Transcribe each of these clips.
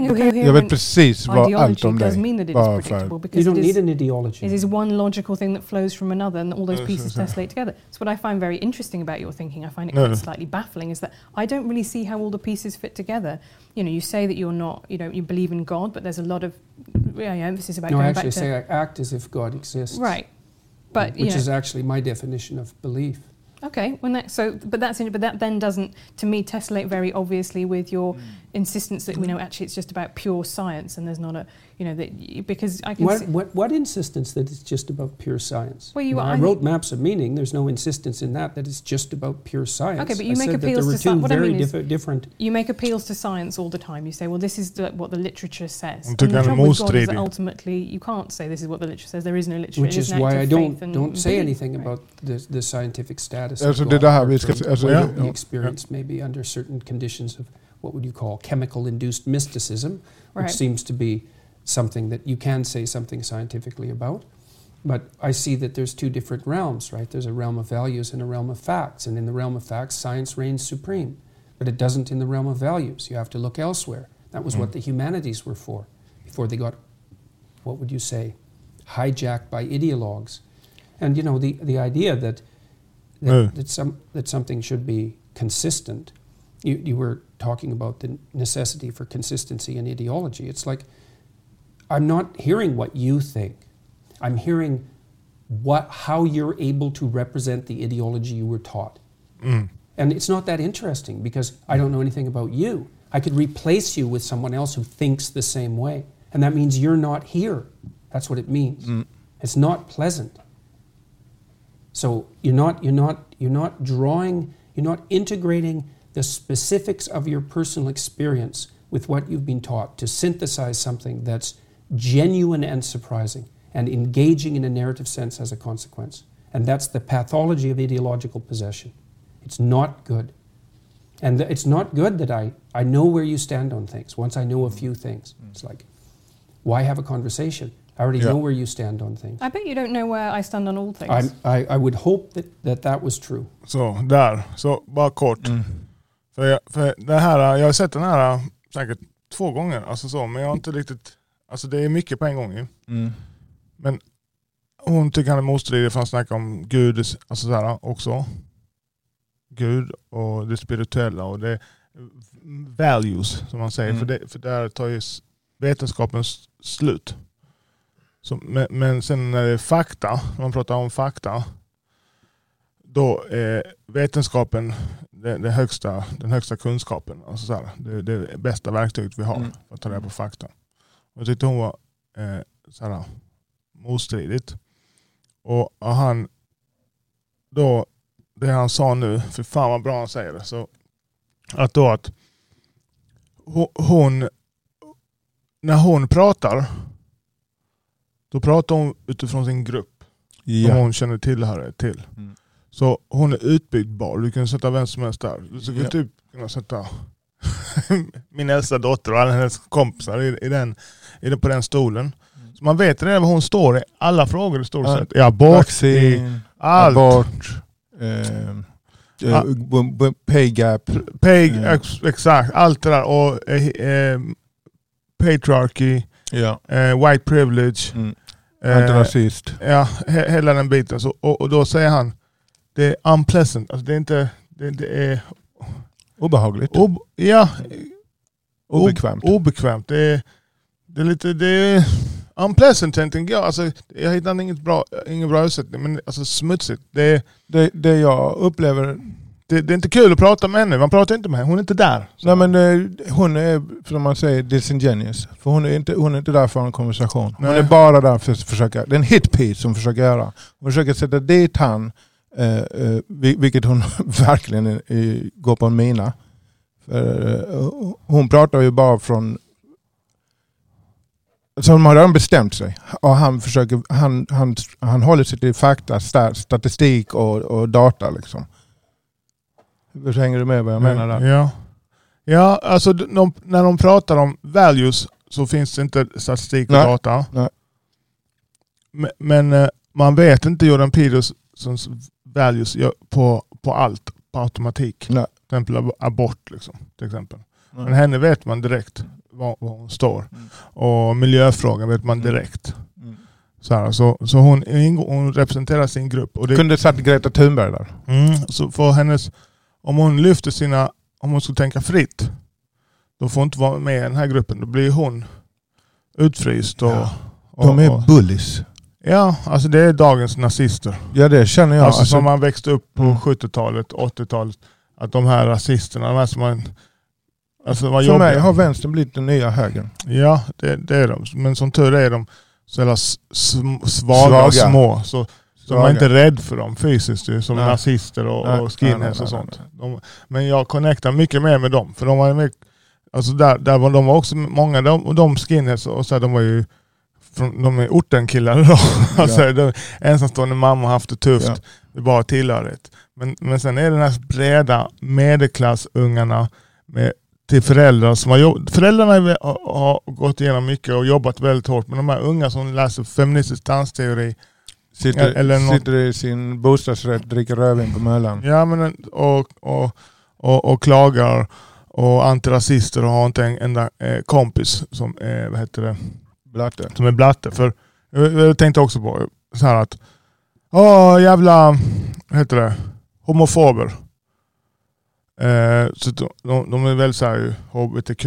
Jag vet precis vad allt ideology om does dig. mean that it is Bara för- predictable You because don't it is, need an ideology. it is one logical thing that flows from another and all those pieces yes, yes. tessellate together. So what I find very interesting about your thinking, I find it No, quite slightly baffling, is that I don't really see how all the pieces fit together. You know, you say that you're not, you know, you believe in God, but there's a lot of yeah, emphasis about No, I going actually back to say I act as if God exists. right. But you which know, is actually my definition of belief. Okay, when that so, but that's in, but that then doesn't, to me, tessellate very obviously with your Mm. Insistence that we know actually it's just about pure science and there's not a, you know, that because I can What, see, what, what insistence that it's just about pure science? Well, you- Now, I, I wrote maps of meaning. There's no insistence in that that it's just about pure science. Okay, but you I make appeals there were to sci- two what I very mean is- differ- different. you make appeals to science all the time. You say, well, this is the, what the literature says. Hon And tycker the han är trouble with God is that ultimately you can't say this is what the literature says. There is no literature. Which is why I don't don't say belief, anything right? about the, the scientific status Alltså, of det God där or vi ska- from ja, we experience maybe under certain conditions of what would you call chemical induced mysticism, which seems to be something that you can say something scientifically about. But I see that there's two different realms, right? There's a realm of values and a realm of facts. And in the realm of facts, science reigns supreme. But it doesn't in the realm of values. You have to look elsewhere. That was hmm. what the humanities were for before they got, what would you say, hijacked by ideologues. And you know, the, the idea that, that, Yeah. that, some, that something should be consistent, you, you were talking about the necessity for consistency in ideology. It's like, I'm not hearing what you think. I'm hearing what, how you're able to represent the ideology you were taught. Mm. And it's not that interesting because I don't know anything about you. I could replace you with someone else who thinks the same way. And that means you're not here. That's what it means. It's not pleasant. So you're not, you're, not, you're not drawing, you're not integrating the specifics of your personal experience with what you've been taught to synthesize something that's genuine and surprising and engaging in a narrative sense as a consequence. And that's the pathology of ideological possession. It's not good. And th- it's not good that I, I know where you stand on things once I know a few things. Mm. It's like, why have a conversation? I already Yeah. know where you stand on things. I bet you don't know where I stand on all things. I'm, I, I would hope that, that that was true. So, där. Så bara kort. För, jag, för det här, jag har sett den här säkert två gånger, alltså så, men jag har inte riktigt... Alltså det är mycket på en gång ju. Mm. Men hon tycker han är motstridig för han snackar om Gud alltså så också. Gud och det spirituella och det values som man säger. Mm. För, det, för där tar ju vetenskapen slut. Så, men, men sen när det är fakta, man pratar om fakta, då är vetenskapen det, det högsta, den högsta kunskapen. Alltså så här, det, det är det bästa verktyget vi har Mm. för att ta reda på fakta. Och jag tyckte hon var eh, så här, motstridigt. Och och han då, det han sa nu, för fan vad bra han säger det. Så att då att ho- hon, när hon pratar, då pratar hon utifrån sin grupp som Ja. hon känner tillhörighet till. Mm. Så hon är utbytbar, du kan sätta vem som helst där. Du skulle Ja. typ kunna sätta min äldsta dotter och alla hennes kompisar i, i den, i den, på den stolen. Så man vet redan var hon står i alla frågor i stort sett. I abort, Vaccin, allt. abort, eh, eh, pay gap. Pay, Mm. ex, exakt, allt det där. Och eh, eh, patriarchy, Ja. eh, white privilege. Mm. eh, Antirasist. Ja, he, hela den biten. Så, och, och då säger han, det är unpleasant. Alltså det är inte, det, det är Obehagligt. ob, ja, Obekvämt. Ob, obekvämt. Det är, det är lite, det är unpleasant tänker jag. Alltså, jag hittar inget bra, ingen bra översättning, men alltså smutsigt. Det är, Det, det jag upplever det, det är inte kul att prata med henne. Man pratar inte med henne, hon är inte där. Så. Nej men eh, hon är, som man säger, disingenuous. För hon är inte, hon är inte där för en konversation. Hon Nej. är bara där för att försöka, det är en hitpiece som försöker göra. Hon försöker sätta dit han, eh, eh, vil- vilket hon verkligen går på en mina. För, eh, hon pratar ju bara från... Så de har redan bestämt sig. Och han, försöker, han, han, han håller sig till fakta, sta- statistik och, och data. Liksom. Hur hänger du med vad jag menar där? Ja, ja alltså de, de, när de pratar om values så finns det inte statistik och Nej. data. Nej. Men, men eh, man vet inte Jordan Petersons values på, på allt på automatik. Nej. Till exempel ab- abort. Liksom, till exempel. Nej. Men henne vet man direkt var, var hon står. Mm. Och miljöfrågan vet man Mm. direkt. Mm. Så, här, så, så hon, hon representerar sin grupp. Och det, Kunde satt Greta Thunberg där. mm, så för hennes, om hon lyfter sina, om hon skulle tänka fritt, då får hon inte vara med i den här gruppen. Då blir hon utfryst. Och, Ja. De är bullies. Ja, alltså det är dagens nazister. Ja det känner jag. alltså, Alltså, som man växte upp på Mm. 70-talet, 80-talet. Att de här rasisterna, de här som man... Alltså var för jobbiga. mig har vänstern blivit den nya högern. Ja, det, det är de. Men som tur är de så jävla svaga, Svaga. och små. Så, så man är inte rädd för dem fysiskt ju, som Nej. nazister och, Nej, och skinheads och sånt. De, men jag connectar mycket mer med dem. För de var med, alltså där, där var de var också många, de, de skinheads, och så här, de var ju från, de är ortenkillar då. alltså, de, ensamstående mamma har haft det tufft. Ja. Är bara tillhörighet. Men, men sen är det den här breda medelklassungarna med, till föräldrar som har jobbat. Föräldrarna har, har gått igenom mycket och jobbat väldigt hårt. Men de här unga som läser feministisk dansteori. Sitter, Eller något- sitter i sin bostadsrätt, dricker rödvin på Möllan. Ja, men, och, och, och, och klagar och antirasister och har inte en enda eh, kompis som är, vad heter det, Blatte. som är blatte. För jag, tänkte också på så här att, åh jävla, vad heter det, homofober. Eh, så de, de, de är väl så här ju, hbtq,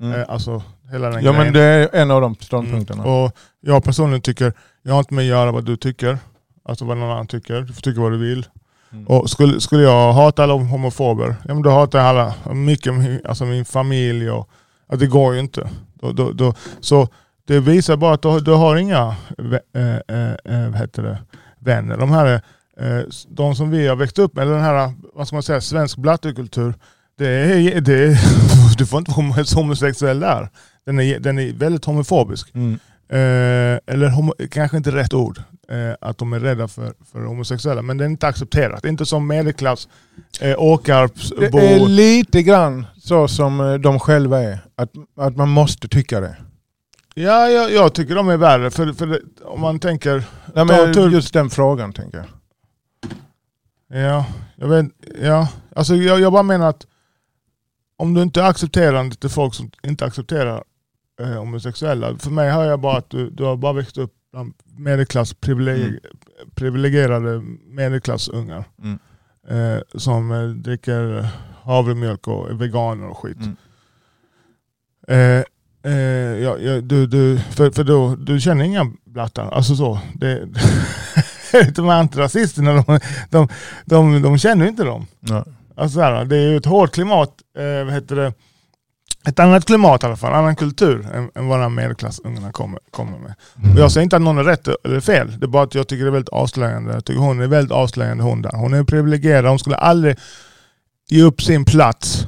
Mm. eh, alltså hela den Ja grejen. men det är en av de ståndpunkterna. Mm. Och jag personligen tycker, jag har inte med att göra vad du tycker. Alltså vad någon annan tycker. Du får tycka vad du vill. Mm. Och skulle, skulle jag hata alla homofober, ja men då hatar jag alla. Mycket, alltså min familj och... Att det går ju inte. Då, då, då, så det visar bara att du, har- du har inga vad heter det, vänner. De här är, de som vi har växt upp med, den här, vad ska man säga, svensk blattekultur. Det är, det är, du får inte vara homosexuell där. Den är, den är väldigt homofobisk. Mm. Eh, eller homo, kanske inte rätt ord, eh, att de är rädda för, för homosexuella. Men det är inte accepterat. Inte som medelklass, eh, Åkarpsbo. Det är lite grann så som de själva är. Att, att man måste tycka det. Ja, jag, jag tycker de är värre. För, för om man tänker, Nej, men tur- just den frågan tänker jag. ja, jag vet, ja. Alltså jag, jag bara menar att om du inte är accepterande till folk som inte accepterar eh, homosexuella. För mig hör jag bara att du, du har bara växt upp bland medelklass, privileg, Mm. privilegierade medelklassungar. Mm. eh, som eh, dricker havremjölk och är veganer och skit. Mm. Eh, eh, ja, ja, du, du, för, för då, du känner inga blattar. Alltså så. Det, de här antirasisterna, de, de, de, de känner inte dem. Ja. Alltså så här, det är ju ett hårt klimat, eh, vad heter det? ett annat klimat i alla fall, annan kultur än, än vad de här medelklassungarna kommer, kommer med. Och jag säger inte att någon är rätt eller fel, det är bara att jag tycker det är väldigt avslöjande. Jag tycker hon är väldigt avslöjande hon där. Hon är privilegierad, hon skulle aldrig ge upp sin plats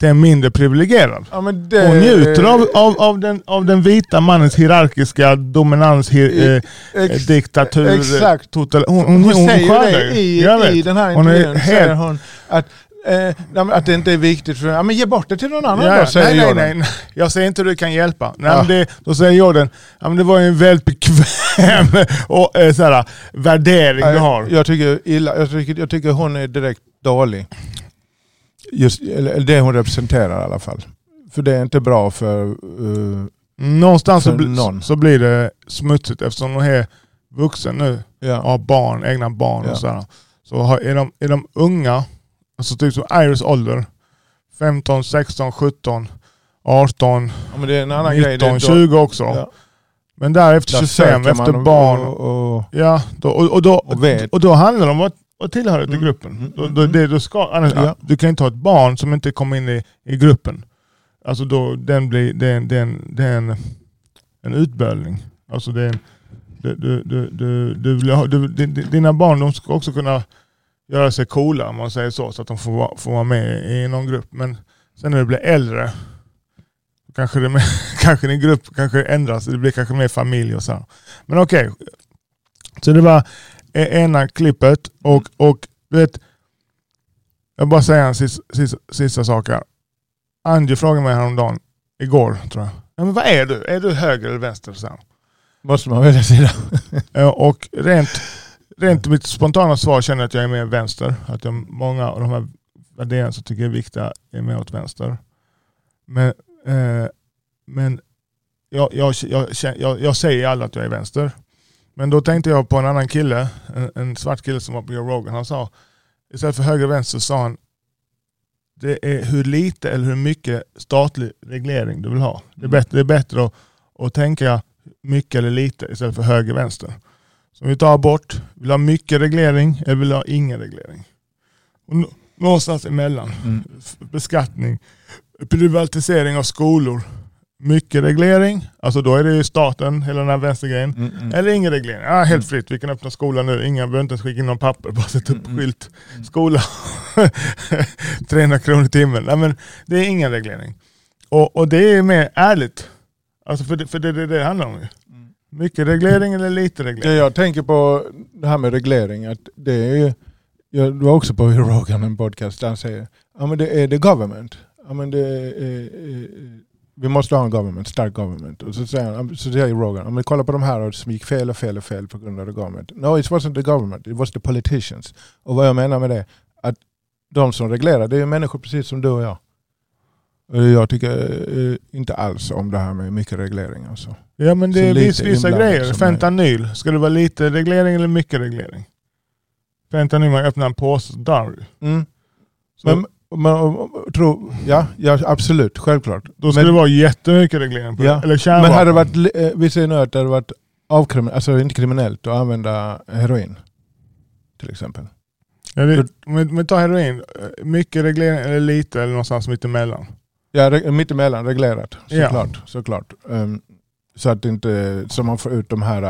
till en mindre privilegierad. Ja, det, Hon njuter av, av, av, den, av den vita mannens hierarkiska dominans, hi, eh, Ex- diktatur. exakt. Total, hon, Hon, hon, hon, säger det i, i den här intervjun. helt- hon att, eh, att det inte är viktigt för ja, men ge bort det till någon annan Ja, då, säger nej, nej, Jordan. nej, nej. Jag säger inte hur det kan hjälpa. Nej, Ja. det, då säger Jordan, ja, men det var ju en väldigt bekväm och, eh, såhär, värdering du har. Jag tycker, illa, jag, tycker, jag tycker hon är direkt dålig. Just, eller det hon representerar i alla fall. För det är inte bra för... eh, Någonstans så, För bli, någon. så blir det smutsigt eftersom hon är vuxen nu. ja. Har barn, egna barn Ja. och sådär. Så har, är, de, är de unga, alltså typ som Iris ålder, 15, 16, 17, 18, Ja, men det är en annan grej. Det är 19, då- 20 också. Ja. Men där efter Där 25, söker man efter och- barn. Och, och, Ja, då, och, och, då, Och och då handlar det om att, att tillhöra till Mm. gruppen. Mm, Då, då, det, då ska, annars, Ja. Du kan inte ha ett barn som inte kommer in i, i gruppen. Alltså då, den blir, det är en, det är en, det är en, en utbölning. Alltså det är en, du, du, du, du, du, ha- du, di- di- dina barn de ska också kunna göra sig coola om man säger så, så att de får, vara- får vara med i någon grupp. Men sen när du blir äldre kanske, det kanske din grupp kanske ändras, det blir kanske mer familj och så. Men okej, så det var ena klippet och, och du vet, jag bara säga en sista, sista, sista sak här. Angie frågade mig häromdagen, igår tror jag. Ja, men vad är du? Är du höger eller vänster? Så måste man välja sida. Och rent, rent mitt spontana svar känner jag att jag är mer vänster. Att jag, många av de här värderingarna som jag tycker är viktiga är mer åt vänster. Men, eh, men jag, jag, jag, jag, jag säger aldrig att jag är vänster. Men då tänkte jag på en annan kille, en, en svart kille som var på Joe Rogan. Han sa, istället för höger och vänster sa han, det är hur lite eller hur mycket statlig reglering du vill ha. Det är Mm. bättre, det är bättre att, att tänka mycket eller lite istället för höger och vänster. Så om vi tar bort, vill ha mycket reglering eller vill ha ingen reglering? Och nå- någonstans emellan, Mm. beskattning, privatisering av skolor, mycket reglering, alltså då är det ju staten, hela den här vänstergrejen. Mm, mm. Eller ingen reglering. Ja, helt fritt, vi kan öppna skolan nu. Ingen behöver inte ens skicka in någon papper, bara sätta upp Mm, mm. skylt. Skola, 300 kronor i timmen. Nej, men det är ingen reglering. Och, och det är mer ärligt. Alltså för det, för det, det, det handlar om ju. Mycket reglering eller lite Det reglering. jag tänker på det här med reglering, att det är ju, jag var också på Rogan, en podcast, där han säger ja men det är the government. Ja, men det är, vi måste ha en government, stark government. Och så säger, så säger Rogan, om vi kollar på de här som gick fel och fel och fel på grund av the government. No, it wasn't the government, it was the politicians. Och vad jag menar med det, att de som reglerar, det är människor precis som du och jag. Jag tycker eh, inte alls om det här med mycket reglering. Alltså. Ja men det Så är viss, vissa grejer. Fentanyl, ska det vara lite reglering eller mycket reglering? Fentanyl, man öppnar en påse du. Mm. Men, men, tro, ja, ja, absolut, självklart. Då ska men, det vara jättemycket reglering på Ja, det. Eller kärnvapen. men hade det varit, eh, vi säger nu att det hade varit avkriminellt, alltså inte kriminellt att använda heroin. Till exempel. Ja, det, men, men ta heroin, eh, mycket reglering eller lite eller någonstans mitt emellan. Ja, re- mittemellan reglerat Ja. såklart. såklart. Um, så att inte, så man får ut de här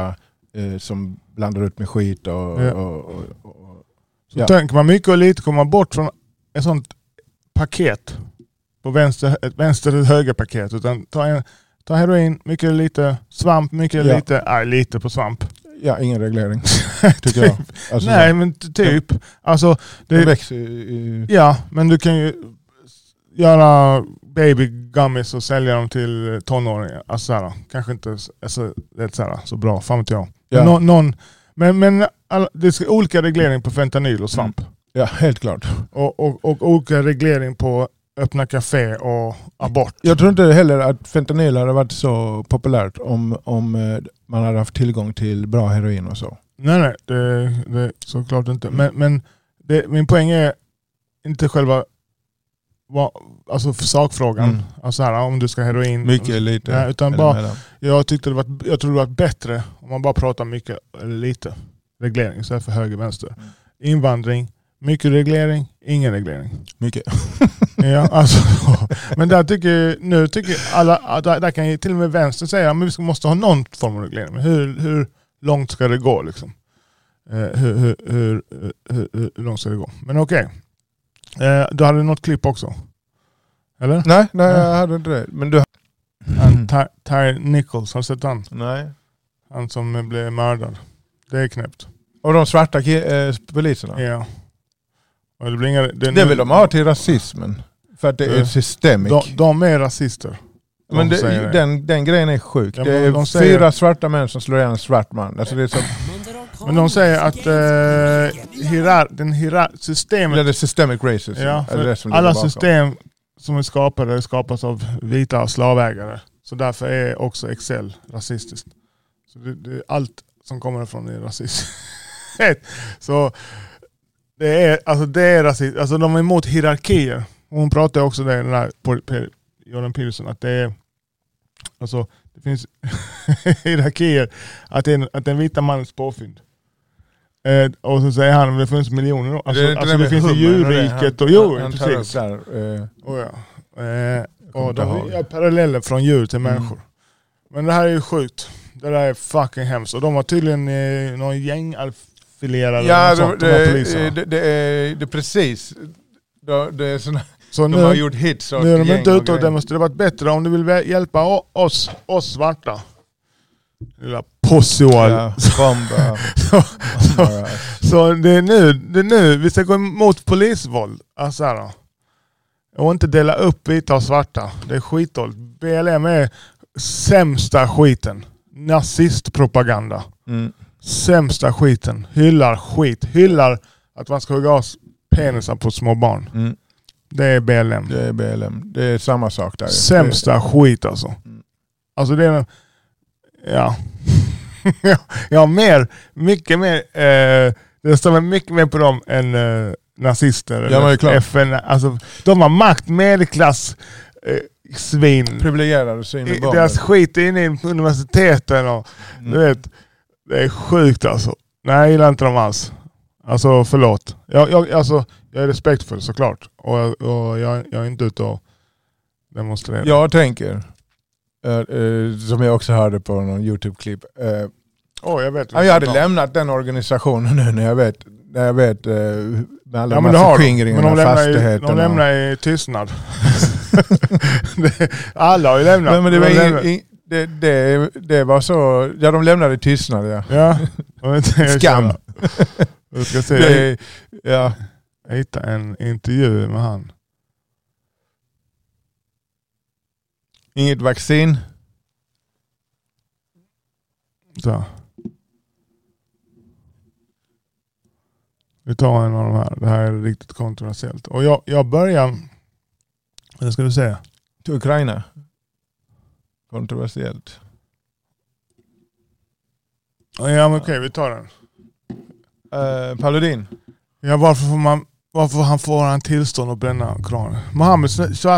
eh, som blandar ut med skit och... Ja. och, och, och Så Ja. tänker man mycket och lite kommer man bort från ett sånt paket. På vänster, ett vänster eller höger paket. Utan ta, en, ta heroin, mycket lite. Svamp, mycket Ja. lite. Nej, lite på svamp. ja, ingen reglering tycker jag. Alltså, Nej så, men typ. Alltså, det det, växer i, ja, men du kan ju göra baby gummies och sälja dem till tonåringar. Alltså, såhär, kanske inte alltså, det är såhär, så bra, fan vet jag. Ja. Men, nå- någon, men, men alla, det ska olika reglering på fentanyl och svamp. Ja, helt klart. Och, och, och olika reglering på öppna café och abort. Jag tror inte heller att fentanyl hade varit så populärt om, om eh, man hade haft tillgång till bra heroin och så. Nej nej, det, det såklart inte. Men, men det, min poäng är inte själva vad, alltså sakfrågan. Mm. Alltså här, om du ska heroin. Mycket, lite. Nej, utan eller bara- mellan. Jag, tyckte det var, jag tror det var bättre om man bara pratar mycket eller lite reglering istället för höger vänster. Mm. Invandring, mycket reglering, ingen reglering. Mycket. Ja, alltså, men där tycker, nu tycker alla, där, där kan ju till och med vänster säga att vi måste ha någon form av reglering. Men hur, hur långt ska det gå? Liksom? Eh, hur, hur, hur, hur, långt ska det gå? Men okej. Eh, du hade något klipp också? Eller? Nej, nej, jag hade inte det. Men du... Han, Ty, Ty Nichols, har du sett han? Nej. Han som blev mördad. Det är knäppt. Och de svarta eh, poliserna? Ja. Det, blir inga, det, Det vill de ha till rasismen. För att det är Eh, systemic. de, de är rasister. De men det, den, den grejen är sjuk. Ja, det är de säger- fyra svarta män som slår ihjäl en svart man. Alltså det är så, Men de säger att eh, hierar, den hierar, systemet det är systemic racism. Ja, Är alla system som är skapade skapas av vita slavägare. Så därför är också Excel rasistiskt. Så det, det, allt som kommer från är rasism. så det är, alltså det är rasism. Alltså de är emot hierarkier. Hon pratar också det, den på- Jordan Peterson, att det är alltså det finns hierarkier, att det är, att den vita mannens påfynd. Eh, och så säger han att det finns miljoner. Alltså, inte alltså det, med finns i och det. djurriket Han- och jo, han precis. där, eh, Oh, ja. eh, och de gör paralleller från djur till Mm. människor. Men det här är ju sjukt. Det där är fucking hemskt. Och de har tydligen eh, någon gängalfilerare Ja, det, sånt, de det, poliserna. det, det, är, det är precis. Det, det är såna, Så de har nu, gjort hits och nu är de inte ute och demonstrerar. Det varit bättre om du vill hjälpa oss, oss svarta. Lilla possual. Ja, bomba. Så, bomba. så det är nu, det är nu vi ska gå emot polisvåld. Alltså här, då. och inte dela upp vita och svarta. Det är skitdåligt. BLM är sämsta skiten. Nazistpropaganda. Mm. Sämsta skiten. Hyllar skit. Hyllar att man ska hugga av penisar på små barn. Mm. Det är BLM. Det är BLM. Det är samma sak där. Sämsta skit alltså. Mm. Alltså det är, ja. jag har mer, mycket mer, eh, det stämmer mycket mer på dem än eh, nazister. Ja, men är klart. FN. Alltså, de har makt, medelklass, eh, svin. Privilegierade bomben. Deras skit är inne på universiteten och Mm. du vet, det är sjukt alltså. Nej, jag gillar inte dem alls. Alltså förlåt. Jag, jag, alltså, jag är respektfull såklart. Och, och jag, jag är inte ute och demonstrerar. Jag tänker, eh, eh, som jag också hörde på någon YouTube-klipp. eh, Åh, jag vet. ja, jag hade lämnat den organisationen nu när jag vet, när jag vet eh, med alla Ja men de. massaskingringarna, Men de lämnar, i, fastigheterna. de lämnar i tystnad. Alla har ju lämnat. Nej, men det, De var ing, det, det, det var så, ja de lämnade tystnad ja. Ja. Skam. Jag ska se. Det, ja. Jag hittade en intervju med han. Inget vaccin. Så. Vi tar en av de här. Det här är riktigt kontroversiellt. Och jag, jag börjar... Vad ska du säga? till Ukraina. Kontroversiellt. Ja men okej, vi tar den. Uh, Paludin. Ja, varför, får man, varför han får han tillstånd att bränna Koranen? Mohammed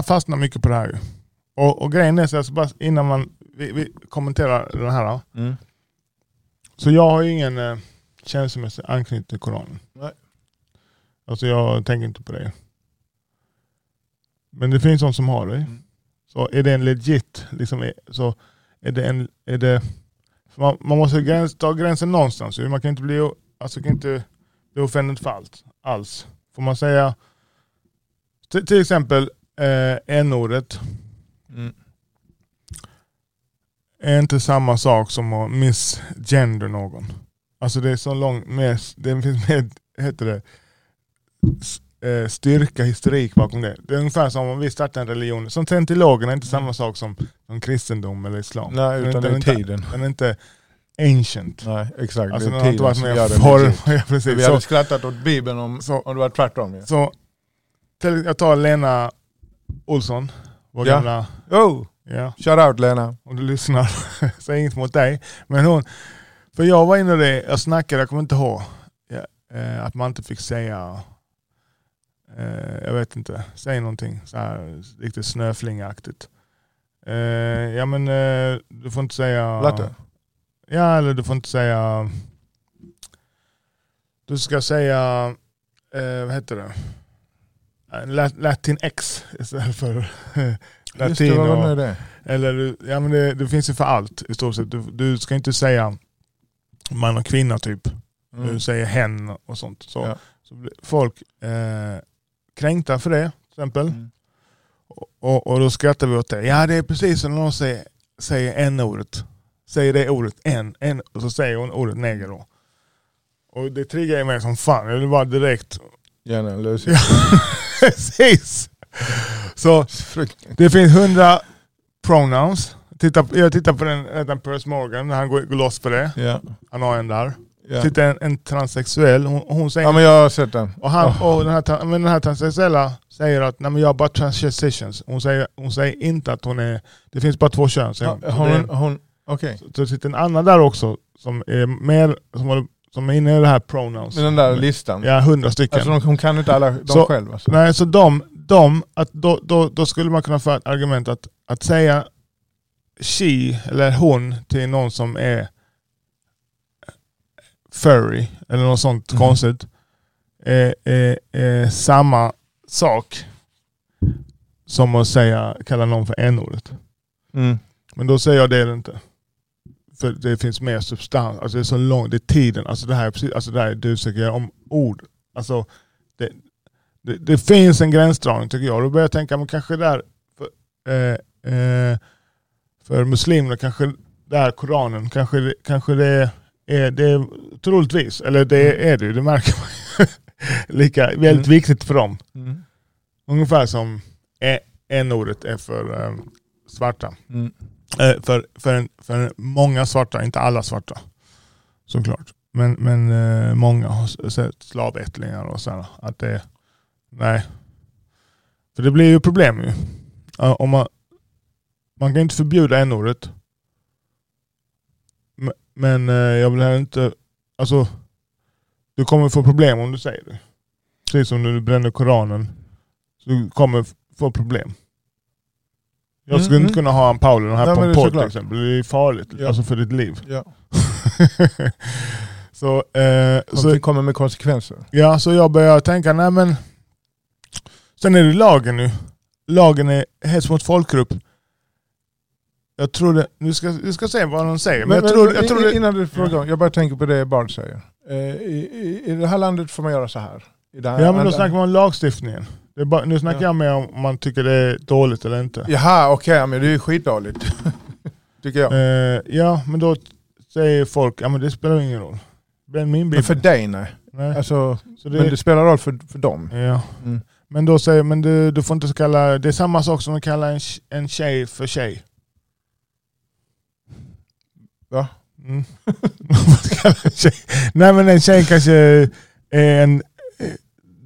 fastnar mycket på det här. Och, och grejen är så alltså bara innan man vi, vi kommenterar den här. Mm. Så jag har ju ingen eh, känslomässig anknytning till Koranen. Nej. Alltså jag tänker inte på det. Men det finns de som har det. Mm. Så är det en legit, liksom, så är det en, är det, man, man måste gräns, ta gränsen någonstans. Man kan inte bli, alltså, kan inte bli offentlig för allt, alls. Får man säga, till, till exempel eh, n-ordet Mm. är inte samma sak som att misgender någon. Alltså det är så långt mer, det finns mer, heter det, eh, styrka, historik bakom det. Det är ungefär som om vi startar en religion. Som scientologerna är inte samma sak som, som kristendom eller islam. Nej, Den är utan inte- den är tiden. Den är inte ancient. Nej, exakt. Alltså det är inte tiden som gör det form. legit. Ja, precis. Vi Så, hade skrattat åt Bibeln om, så, om det var tvärtom. Ja. så, till, jag tar Lena Olsson, vår Ja. gamla, Oh, ja, shout out Lena. om du lyssnar, säg inget mot dig. Men hon, för jag var inne i det, jag snackade, jag kommer inte ihåg, ja, eh, att man inte fick säga, eh, jag vet inte, säg någonting så här riktigt snöflingaktigt. Eh, ja men eh, du får inte säga... Latte. Ja eller du får inte säga... Du ska säga, eh, vad heter det? Eh, Lat- Latin X istället för Just latino. nu det? Eller, ja, men det, det finns ju för allt i stort sett. Du, du ska inte säga man och kvinna typ. Mm. Du säger hen och sånt. Så, Ja. så folk eh, kränkta för det till exempel. Mm. Och, och då skrattar vi åt det. Ja det är precis som när någon säger, säger n-ordet. Säger det ordet en, en och så säger hon ordet neger då. Och det triggar ju mig som fan. Jag vill bara direkt... Gärna en lösning. Ja, precis! Så det finns hundra pronouns. Titta, jag tittar på den, den Piers Morgan, han går, loss på det. Ja. Han har en där. Ja. Titta en, en transsexuell, hon, hon säger... ja men jag har sett den. och, han, Oh. och den, här, men den här transsexuella säger att nej, men jag har bara transitions. Hon säger, hon säger inte att hon är... Det finns bara två kön. säger hon. Så hon, det- hon, Okej. Så det sitter en annan där också som är, mer, som, håller- som är inne i det här pronouns. Med den där listan. Ja, hundra stycken. Alltså de, hon kan inte alla de Så- själv alltså. Nej, så de, de att då, då, då skulle man kunna få ett argument att, att säga she eller hon till någon som är furry eller något sånt Mhm. konstigt är, är, är samma sak som att säga, kalla någon för n-ordet. Mm. Men då säger jag det inte. För det finns mer substans, alltså det är så långt, det är tiden. Alltså det här är precis, alltså det här är du söker om ord. Alltså det, det, det finns en gränsdragning tycker jag. Då börjar jag tänka, men kanske där för, eh, eh, för muslimer, kanske där Koranen, kanske, kanske det är, det är troligtvis, eller det är det ju, det märker man. Lika, väldigt Mm. viktigt för dem. Mm. Ungefär som e- n-ordet är för eh, svarta. Mm. Eh, för, för, en, för många svarta, inte alla svarta såklart. Men, men eh, många har sett slavättlingar och sådär. Att det, nej. För det blir ju problem ju. Om man, man kan inte förbjuda n-ordet. Men eh, jag vill heller inte... Alltså, du kommer få problem om du säger det. Precis som när du bränner Koranen. Så du kommer få problem. Jag skulle Mm, inte mm. kunna ha en Paulus här Nej, på en podd till exempel. Det är farligt. Ja. Alltså för ditt liv. Ja. så, eh, så, det kommer med konsekvenser. ja, så jag börjar tänka, nej men... Sen är det lagen nu. Lagen är hets mot folkgrupp. Jag tror det, nu ska, vi ska se vad de säger. Men, jag tror, jag tror innan du frågar, jag bara tänker på det Bard säger. Eh, i, i, I det här landet får man göra så här. Här Ja men då snackar man om lagstiftningen. Bara, nu snackar Ja. jag med om man tycker det är dåligt eller inte. Jaha, okej, men det är ju skitdåligt. Tycker jag. Eh, ja men då säger folk, ja men det spelar ingen roll. Bränn min. Men för dig nej. Nej. Alltså, Så det, men det spelar roll för, för dem. ja. Mm. Men då säger men du, du får inte kalla, det är samma sak som att kalla en, en tjej för tjej. Va? Mm. Nej men en tjej kanske är en, eh,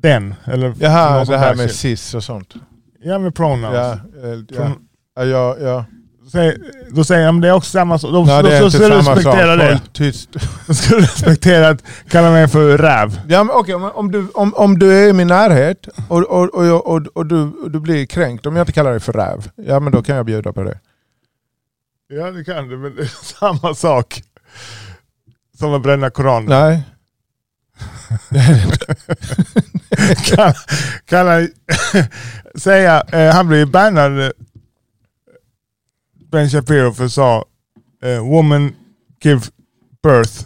den. Eller Jaha, det här med cis och sånt. Ja med pronouns. Ja, eh, ja. Ja, ja. Säg, då säger jag men det är också samma sak. Då, Nej, då, inte ska du respektera det. Tyst. Då ska du respektera att kalla mig för räv. Ja, men okej, men om, du, om, om du är i min närhet och, och, och, och, och, du, och du blir kränkt om jag inte kallar dig för räv, ja men då kan jag bjuda på det. Ja det kan du, men det är samma sak. Som att bränna Koranen. Nej. Kalla, kalla, säga, eh, han blev bannad, eh, Ben Shapiro för sa eh, woman give birth.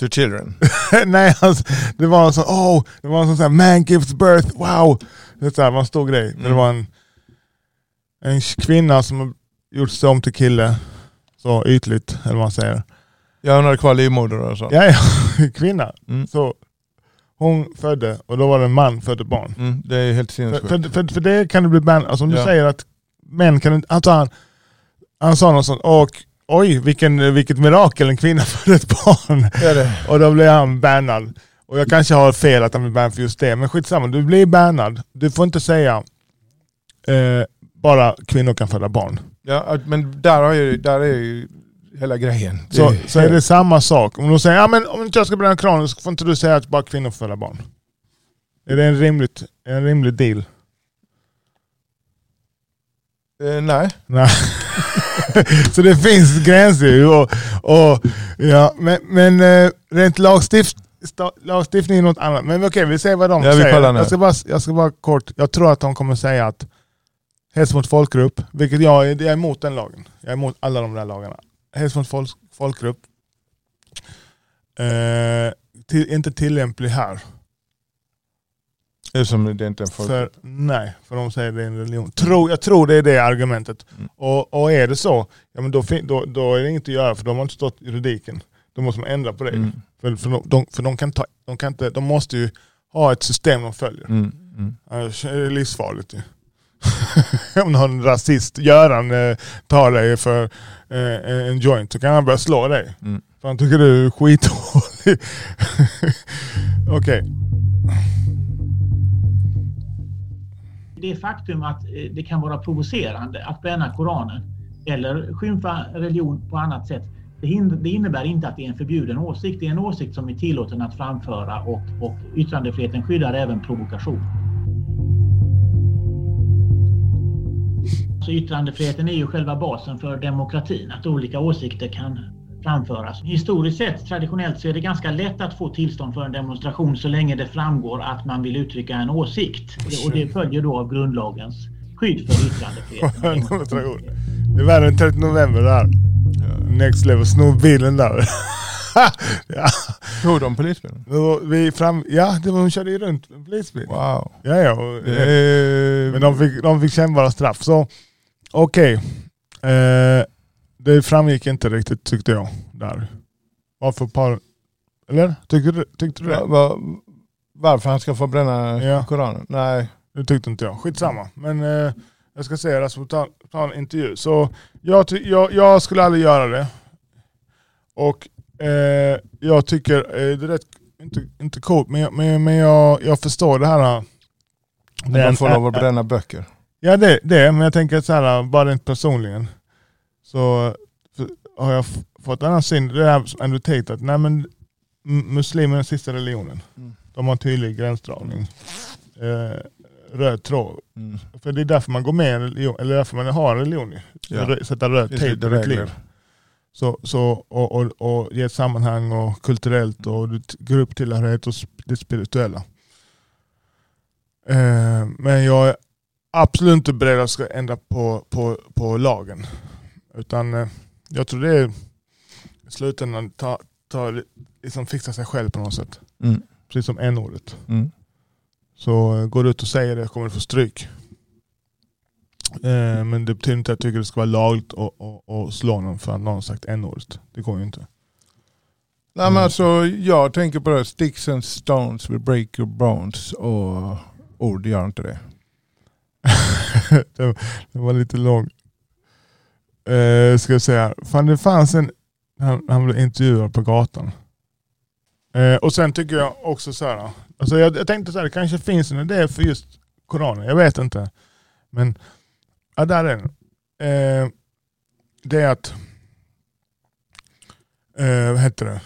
To children. Nej, alltså, det var en sån, oh, det var en sån här, man gives birth, wow. Det, var en stor grej. Men Det Mm. var en, en kvinna som gjort sig om till kille, så ytligt, eller vad man säger. Ja, hon hade kvar livmoder och så. Ja, ja, kvinna. Mm. Så hon födde, och då var det en man födde barn. Mm, det är helt För, sinnessjukt. för, för, för det kan du bli bannad. Alltså om du Ja. säger att män kan inte... Alltså han, han sa något sånt, och, oj vilken, vilket mirakel, en kvinna födde ett barn. Ja, det. Och då blev han bannad. Och jag kanske har fel att han blir bannad för just det, men skitsamma. Du blir bannad. Du får inte säga eh, bara kvinnor kan föda barn. Ja, men där, har ju, där är ju hela grejen. Det Så, så är det samma sak. Om de säger ja, men om inte jag ska bränna kranen så får inte du säga att bara kvinnor får föda barn. Är det en, rimligt, en rimlig deal? Eh, nej. Nej. så det finns gränser. Och, och, ja, men men eh, rent lagstift, lagstiftning är något annat. Men okej, vi ser vad de Ja, säger. Jag ska, bara, jag ska bara kort, jag tror att de kommer säga att hets mot folkgrupp, vilket jag, är- jag är emot den lagen. Jag är emot alla de där lagarna. Hets mot folk, folkgrupp, eh, till, inte tillämplig här. Eftersom det inte är en folk. För, nej, för de säger det är en religion. Tror, jag tror det är det argumentet. Mm. Och, och är det så, ja, men då, då, då är det inget att göra för de har inte stått i juridiken. Då måste man ändra på det. Mm. För, för, de, de, för de, kan ta, de, kan inte, de måste ju ha ett system de följer. Mm. Mm. Annars är det livsfarligt ju. Om någon rasist, Göran, eh, tar dig för eh, en joint så kan han börja slå dig. Mm. För han tycker du är skitdålig. Okej. Det faktum att eh, det kan vara provocerande att bränna Koranen eller skymfa religion på annat sätt, det innebär inte att det är en förbjuden åsikt. Det är en åsikt som är tillåten att framföra och, och yttrandefriheten skyddar även provokation. Så yttrandefriheten är ju själva basen för demokratin, att olika åsikter kan framföras. Historiskt sett, traditionellt, så är det ganska lätt att få tillstånd för en demonstration så länge det framgår att man vill uttrycka en åsikt. Och det följer då av grundlagens skydd för yttrandefriheten. Det är värre än 30 november där. Next level, sno bilen där. ja. Tog de polisbilen? Vi fram, ja, det var, de körde ju runt en polisbil. Wow. Ja, ja. Och, Eh, Men de fick, de fick kännbara straff. Så okej. Eh, det framgick inte riktigt tyckte jag. Där. Varför par... Eller? Tyckte du, tyckte du det? va, varför han ska få bränna Ja. Koranen? Nej. Det tyckte inte jag. Skitsamma. Men eh, jag ska säga det, ta, ta en intervju. Så jag, jag, jag skulle aldrig göra det. Och eh, jag tycker eh, det är rätt, inte, inte coolt, men, jag- men, men jag, jag förstår det här. Det man får lov att bränna böcker. Ja det, det, men jag tänker så här, bara rent personligen. Så har jag fått en annan syn. Det är som Andrew Tate, att nej, men muslimer är den sista religionen. Mm. De har en tydlig gränsdragning. Eh, röd tråd. Mm. För det är därför man går med i en religion, eller därför man har en religion. Ja. Sätta röd tejp på ditt liv. Så, så, och, och, och ge ett sammanhang och kulturellt och grupptillhörighet och det spirituella. Eh, men jag är absolut inte beredd att ska ändra på, på, på lagen. Utan eh, jag tror det är i slutändan ta, ta, liksom fixa sig själv på något sätt. Mm. Precis som n-ordet. Mm. Så eh, går du ut och säger det kommer du få stryk. Eh, men det betyder inte att jag tycker det ska vara lagligt att slå någon för att någon sagt n-ordet. Det går ju inte. Nej, men alltså, jag tänker på det. Sticks and stones will break your bones. Och ord gör inte det. det, det var lite lång. Eh, ska jag säga. Fan det fanns en, han, han blev intervjuad på gatan. Eh, och sen tycker jag också så här. Alltså jag, jag tänkte så här, det kanske finns en idé för just Koranen. Jag vet inte. Men ja, där är den. Eh, det är att, eh, vad heter det?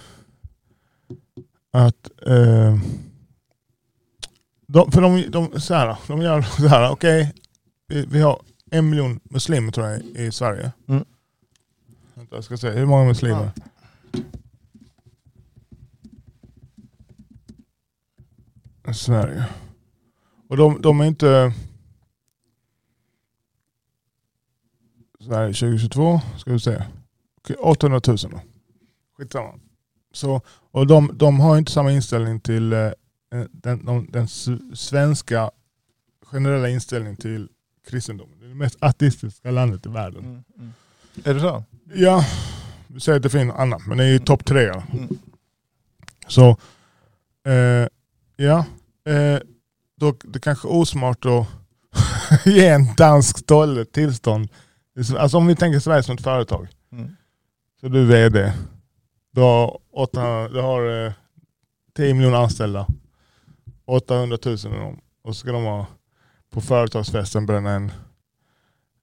Att eh, de, för de, de, så här, de gör så här, okej, vi, vi har en miljon muslimer tror jag i, Sverige. Mm. Vänta, jag ska se, hur många muslimer? I Sverige. Och de, de är inte... Sverige 2022, ska vi se. Okej, 800 000 då. Skitsamma. Så, och de, de har inte samma inställning till eh, den, de, den svenska generella inställningen till kristendomen. Det är det mest ateistiska landet i världen. Mm. Mm. Är det så? Ja, vi säger att det finns annat, men det är ju topp tre. Mm. Så, eh, ja. Eh, då, det kanske är osmart att ge en dansk stolle tillstånd. Alltså om vi tänker Sverige som ett företag. Mm. Så du är VD. Du har, 800, du har eh, 10 miljoner anställda. 800 000 av dem. Och så ska de ha på företagsfesten bränna en,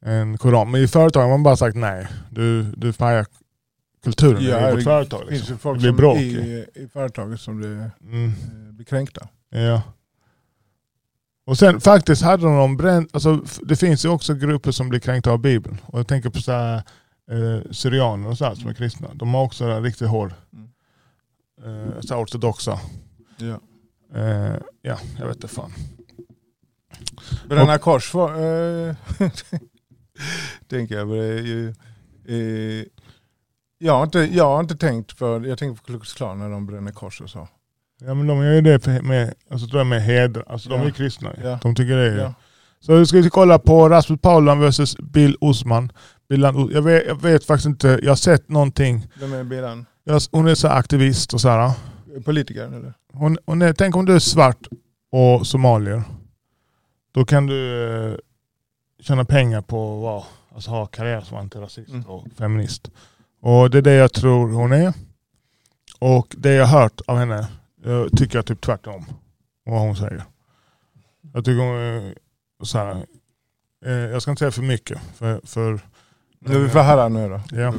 en koran. Men i företag har man bara sagt nej. Du, du pajar kulturen Ja, i vårt det företag. Det Liksom. finns ju folk Det blir bråk. i, i företaget som blir, Mm. eh, blir kränkta. Ja. Och sen faktiskt hade de bränt, alltså det finns ju också grupper som blir kränkta av Bibeln. Och jag tänker på så här, eh, syrianer och så här, som är kristna. De har också en riktigt hård, Mm. eh, så ortodoxa. Ja. Eh, ja, jag vet inte fan. Bränna kors var, eh, tänker jag. det ju, eh, jag, har inte, jag har inte tänkt för, jag tänker på Klux Klan när de bränner kors och så. Ja men de gör ju det med, alltså, tror jag med heder. Alltså de Ja. är ju kristna. Ja. De tycker det är Ja. Så vi ska kolla på Rasmus Paludan vs Bill Osman. Bill, jag, vet, jag vet faktiskt inte, jag har sett någonting. Vem är bilen? Jag, hon är så aktivist och så här. Politiker eller? Hon, hon är, tänk om du är svart och somalier. Då kan du eh, tjäna pengar på att vara, alltså ha karriär som antirasist Mm. och feminist. Och det är det jag tror hon är. Och det jag har hört av henne jag tycker jag typ tvärtom. Vad hon säger. Jag tycker hon så här, eh, jag ska inte säga för mycket. För, för, Nu vi får höra nu då. Ja.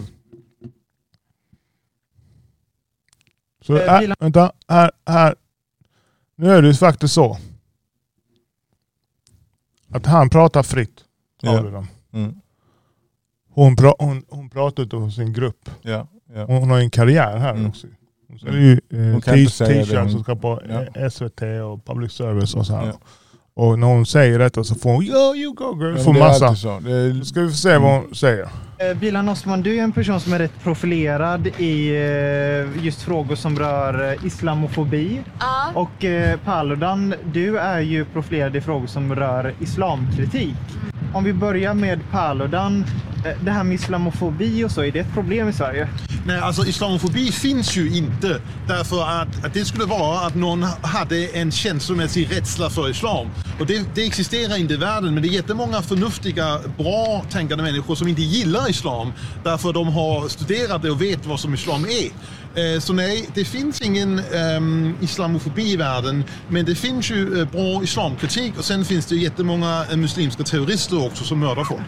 Så Eh, här, Bilan- vänta, här, här. Nu är det faktiskt så. Att han pratar fritt. Ja. Mm. Hon, pra, hon, hon pratar utav sin grupp. Ja, ja. Hon, har ju en karriär här Mm. också. Hon säljer ju eh, t-shirts som ska på Ja. eh, SVT och public service och så här. Ja. Och när hon säger detta så får hon Yo, you go girl. Ja, får är massa. så. Är, ska vi se vad hon säger. Eh, Bilan Osman, du är en person som är rätt profilerad i eh, just frågor som rör islamofobi. Ja. Och Paludan, du är ju profilerad i frågor som rör islamkritik. Om vi börjar med Paludan, eh, det här med islamofobi och så, är det ett problem i Sverige? Nej, alltså islamofobi finns ju inte därför att, att det skulle vara att någon hade en känslomässig rädsla för islam. Och det, det existerar inte i världen, men det är jättemånga förnuftiga, bra tänkande människor som inte gillar islam därför de har studerat det och vet vad som islam är. Eh, Så nej, det finns ingen ehm, islamofobi i världen, men det finns ju eh, bra islamkritik och sen finns det jättemånga eh, muslimska terrorister också som mördar folk.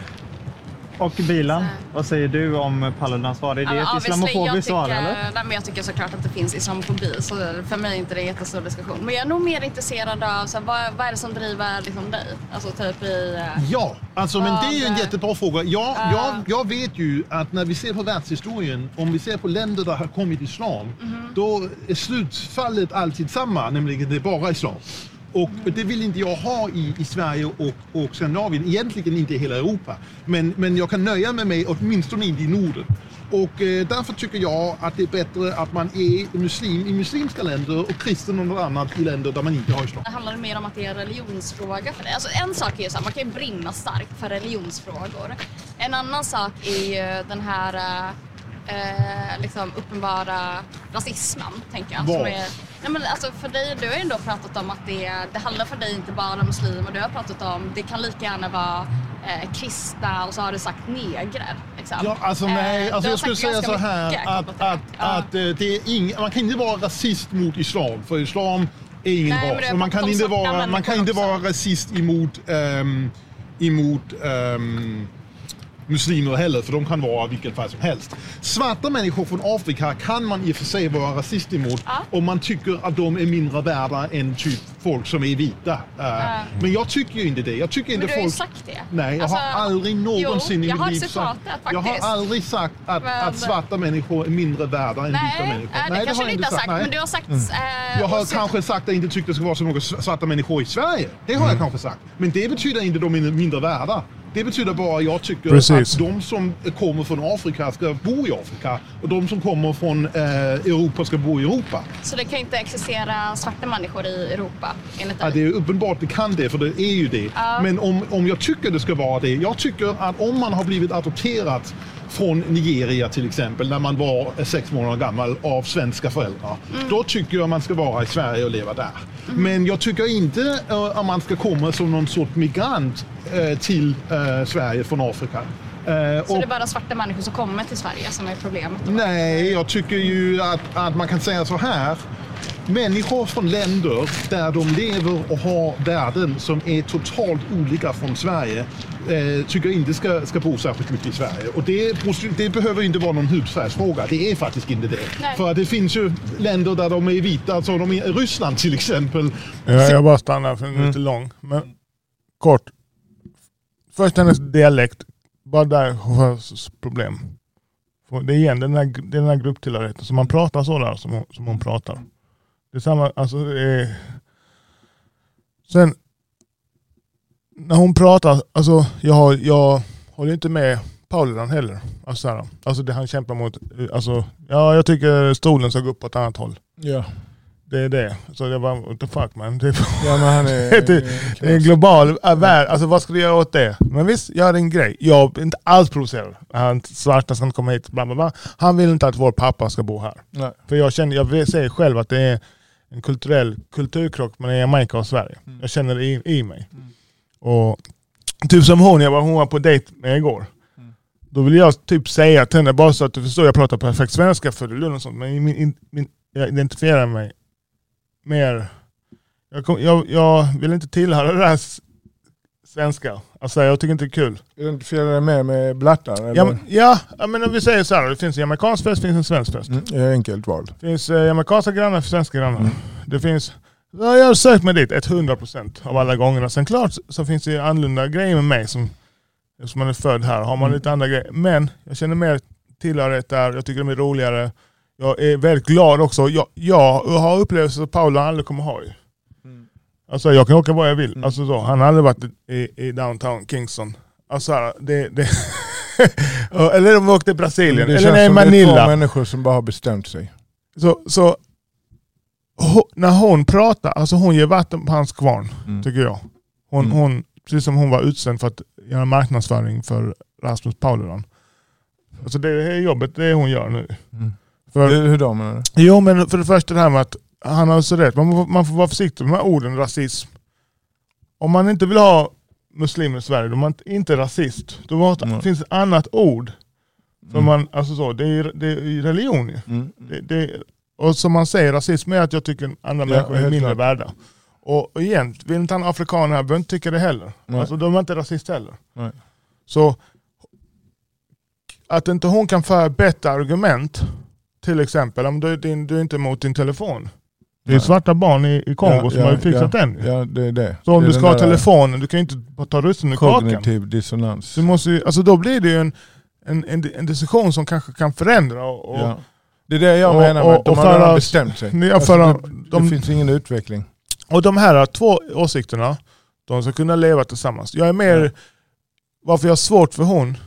Och Bilan, vad säger du om Paludans svar? Är det ett islamofobiskt svar jag tycker, eller? Nej, men jag tycker såklart att det finns islamofobi så för mig är inte det en jättestor diskussion. Men jag är nog mer intresserad av så här, vad, vad är det som driver liksom, dig? Alltså typ i... eh, Ja, alltså, men det är ju en jättebra fråga. Jag, jag, jag vet ju att när vi ser på världshistorien, om vi ser på länder där har kommit islam, då är slutfallet alltid samma, nämligen det är bara islam. Och det vill inte jag ha i, i Sverige och, och Skandinavien, egentligen inte i hela Europa. Men, men jag kan nöja mig med åtminstone inte i Norden. Och eh, därför tycker jag att det är bättre att man är muslim i muslimska länder och kristen och något annat i länder där man inte har islam. Det handlar mer om att det är en religionsfråga för dig. Alltså en sak är ju så här, man kan ju brinna starkt för religionsfrågor. En annan sak är ju den här eh, eh, liksom uppenbara rasismen, tänker jag. Som är, nej men alltså för dig, du har ju ändå pratat om att det, det handlar för dig inte bara om muslimer. Du har pratat om, det kan lika gärna vara eh, kristna och så har du sagt negrer. Liksom. Ja, alltså Eh, nej, alltså jag skulle säga så här att, att, Ja. att eh, det är ing, man kan inte vara rasist mot islam, för islam är ingen Nej, ras. man kan inte vara, man kan inte vara rasist emot, ehm, emot ehm, muslimer heller, för de kan vara vilket fall som helst. Svarta människor från Afrika kan man i och för sig vara rasist emot Ja. om man tycker att de är mindre värda än typ folk som är vita. Eh, Men jag tycker ju inte det. Jag tycker inte Men du har ju folk... sagt det. Nej, jag Alltså, har aldrig någonsin jo, i mitt liv citatet Jag har aldrig sagt att, Men- att svarta människor är mindre värda än vita Nej, människor. nej, det kanske har du jag inte har sagt, nej. men du har sagt... eh, Jag har åsikt- kanske sagt att jag inte tyckte det skulle vara så många svarta människor i Sverige. Det har jag kanske sagt. Men det betyder inte att de är mindre värda. Det betyder bara att jag tycker Precis. att de som kommer från Afrika ska bo i Afrika och de som kommer från eh, Europa ska bo i Europa. Så det kan inte existera svarta människor i Europa, enligt Ja, det är uppenbart det kan det, för det är ju det. Ja. Men om, om jag tycker det ska vara det. Jag tycker att om man har blivit adopterad från Nigeria till exempel, när man var sex månader gammal av svenska föräldrar. Mm. Då tycker jag man ska vara i Sverige och leva där. Men jag tycker inte eh, att man ska komma som någon sorts migrant eh, till eh, Sverige från Afrika. Eh, Så och- det är bara svarta människor som kommer till Sverige som är problemet? då? Nej, jag tycker ju att, att man kan säga så här. Människor från länder där de lever och har värden som är totalt olika från Sverige eh, tycker inte ska, ska bo särskilt mycket i Sverige. Och det, det behöver inte vara någon hudfärgsfråga. Det är faktiskt inte det. Nej. För det finns ju länder där de är vita, alltså de är, Ryssland till exempel. Jag, jag bara stannar för den är lite lång. Men kort. Först hennes dialekt. Bara där har problem. För Det är igen den här, det är den här grupptillhörigheten. Så man pratar så där som hon, som hon pratar. Det är samma, alltså är... Sen när hon pratar, alltså jag, har, jag håller inte med Pauludan heller. Alltså, så här, alltså det han kämpar mot, alltså ja jag tycker stolen ska gå upp på ett annat håll. Ja. Det är det. Så jag bara, what the fuck man. Är, ja, men han är... det, det är en global äh, värld. Alltså vad ska du göra åt det? Men visst, gör din grej. Jag är inte alls provocerad. Han svarta ska inte komma hit. Bla, bla, bla. Han vill inte att vår pappa ska bo här. Nej. För jag känner, jag säger själv att det är en kulturell kulturkrock mellan Jamaica och Sverige. Mm. Jag känner det i, i mig. Och typ som hon, jag var, hon var på dejt med igår. Mm. Då vill jag typ säga till henne, bara så att du förstår, jag pratar perfekt svenska för du och sånt, men min, in- min, jag identifierar mig mer... Jag, kom, jag, jag vill inte tillhöra det här s- svenska. Alltså jag tycker inte det är kul. Identifierar dig mer med blattar? Ja, men, ja, men om vi säger så här, det finns en jamaicansk fest, det finns en svensk fest. Mm, det enkelt val. Det finns eh, jamaicanska grannar svenska grannar. Mm. Det finns, ja, jag har sökt mig dit 100% av alla gångerna. Sen klart så finns det annorlunda grejer med mig som, som man är född här. Har man Mm. lite andra grejer. Men jag känner mer tillhörighet där, jag tycker de är roligare. Jag är väldigt glad också. Jag, jag har upplevelser som Paolo aldrig kommer ha. ju. Mm. Alltså jag kan åka var jag vill. Mm. Alltså, så, han har aldrig varit i, i downtown Kingston. Alltså, här, det, det eller vi åkte till Brasilien, eller nej, som det är Manila. två människor som bara har bestämt sig. Så, så när hon pratar, alltså hon ger vatten på hans kvarn, Mm. tycker jag. Hon, Mm. hon, precis som hon var utsänd för att göra marknadsföring för Rasmus Paludan. Alltså det är jobbet det hon gör nu. Mm. För, Hur, hur då menar du? Jo men för det första det här med att han har så rätt, man, får- man får vara försiktig med de här orden rasism. Om man inte vill ha muslimer i Sverige, då är man inte- inte rasist. Då måste, Mm. finns ett annat ord. För Mm. man, alltså så, det, är, det är religion ju. Mm. Det, det, och som man säger, rasism är att jag tycker andra människor är mindre klart. värda. Och, och igen, vill inte han afrikaner här behöver inte tycka det heller. Nej. Alltså, de är inte rasist heller. Nej. Så att inte hon kan föra bättre argument, till exempel om du, din, du är inte emot din telefon. Det är Nej. svarta barn i, i Kongo Ja, som ja, har fixat ja. den. Ja, det är det. Så om det du ska ha där telefonen, du kan ju inte ta russinen ur kakan. Kognitiv dissonans. Du måste ju, alltså då blir det ju en, en, en, en diskussion som kanske kan förändra. Och, och. Det är det jag och- menar med och- de har redan att- bestämt sig. Ja, Alltså, det, de- finns ingen utveckling. och de här två åsikterna, de ska kunna leva tillsammans. Jag är mer, varför jag har svårt för hon,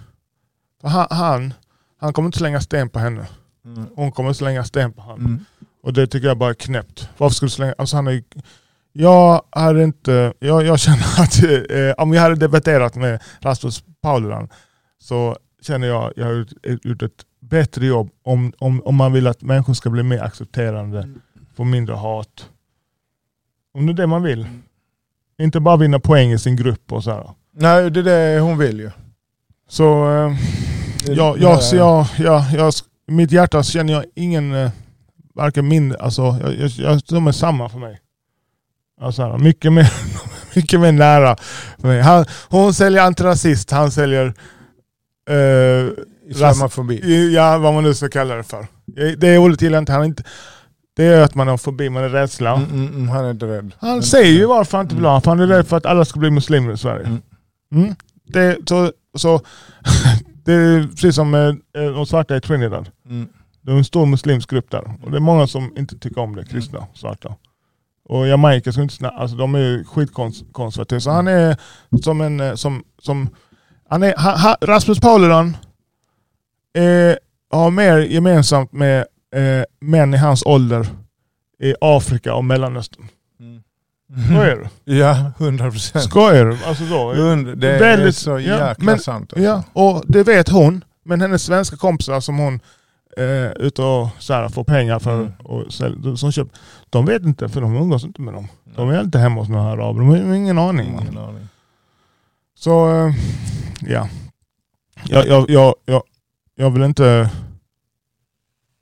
för han, han, han kommer inte slänga sten på henne. Mm. Hon kommer slänga sten på honom. Mm. Och det tycker jag bara är knäppt. Varför skulle du slänga... Alltså han är, jag hade inte... Jag, jag känner att eh, om jag hade debatterat med Rasmus Paludan så känner jag att jag har gjort ett bättre jobb om, om, om man vill att människor ska bli mer accepterande, få mindre hat. Om det är det man vill. Inte bara vinna poäng i sin grupp och så här. Nej, det är det hon vill ju. Så eh, jag, jag, så jag, jag, jag, mitt hjärta känner jag ingen, eh, varken mindre, alltså jag, jag, jag, de är samma för mig. Alltså, mycket, mer, mycket mer nära för mig. Han, hon säljer antirasist, han säljer eh, Islamofobi. Ja, vad man nu ska kalla det för. Det ordet gillar inte. Han inte. Det är att man har fobi, man är rädsla. Mm, mm, mm, han är inte rädd. Han säger ju varför han inte vill ha, för han är rädd för att alla ska bli muslimer i Sverige. Mm. Mm. Det, så, så, det är precis som eh, de svarta i Trinidad. Mm. Det är en stor muslimsk grupp där. Och det är många som inte tycker om det, kristna svarta. Och Jamaica, ska inte alltså de är skitkonservativa. Så han är som en... eh, Som, som, han är, ha, ha, Rasmus Paludan eh, har mer gemensamt med eh, män i hans ålder i Afrika och Mellanöstern. Mm. Skojar du? Ja, hundra procent. Skojar du? Alltså då, Det är Väldigt- så ja, jäkla men- sant. Alltså. Ja, och det vet hon. Men hennes svenska kompisar som hon eh, är ute och så här, får pengar för Mm. och sälj, som köp, de vet inte för de umgås inte med dem. De är inte hemma hos några araber. De har ingen aning. Ingen aning. Så eh, ja. Jag, jag, jag, jag, jag vill inte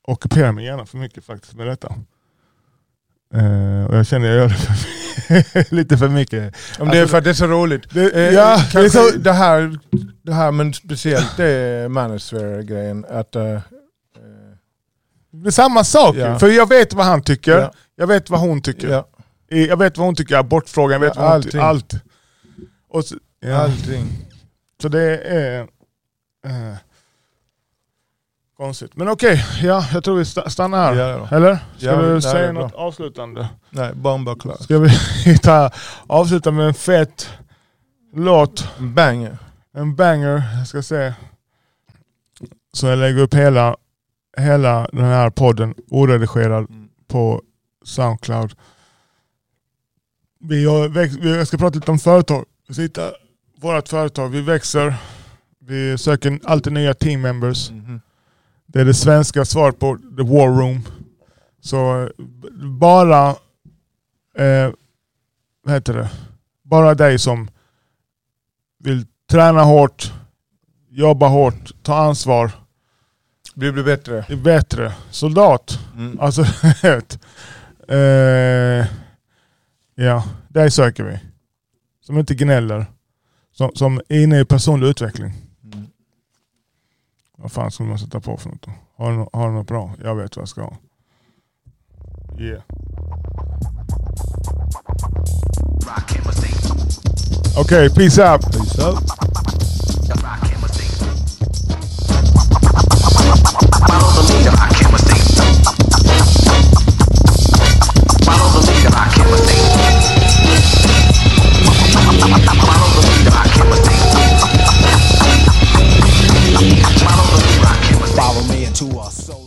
ockupera min hjärna för mycket faktiskt med detta. Eh, och jag känner att jag gör det för, lite för mycket. Om det är för att det är så roligt. Det, Eh, ja, det är så, det, här, det här, men speciellt det är manosphere-grejen. Att, eh, eh, det är samma sak. Ja. För jag vet vad han tycker. Ja. Jag vet vad hon tycker. ja, Jag vet vad hon tycker abortfrågan, jag vet vad hon tycker. Allt. Och så, allting. så det är eh, konstigt. Men okej, ja, jag tror vi sta- stannar här. Ja. Eller? Ska Ja, du säga bra. något avslutande? Nej, bomba klar. Ska vi ta, avsluta med en fet låt? Banger. En banger, jag ska se. Så jag lägger upp hela, hela den här podden oredigerad på Soundcloud. Vi har jag ska prata lite om företag. Vi sitter, vårt företag, vi växer. Vi söker alltid nya team members. Mhm. Det är det svenska svaret på the war room. Så bara, eh, vad heter det? Bara dig som vill träna hårt, jobba hårt, ta ansvar, Vi blir bättre. bättre. Soldat. Mm. Alltså. Eh, ja, där söker vi. Som inte gnäller. Som, som är inne i personlig utveckling. Vad fan skulle man sätta på för något då? Har du, har du något bra? Jag vet vad jag ska ha. Yeah. Okej, peace out. Peace out. Follow me into a solo.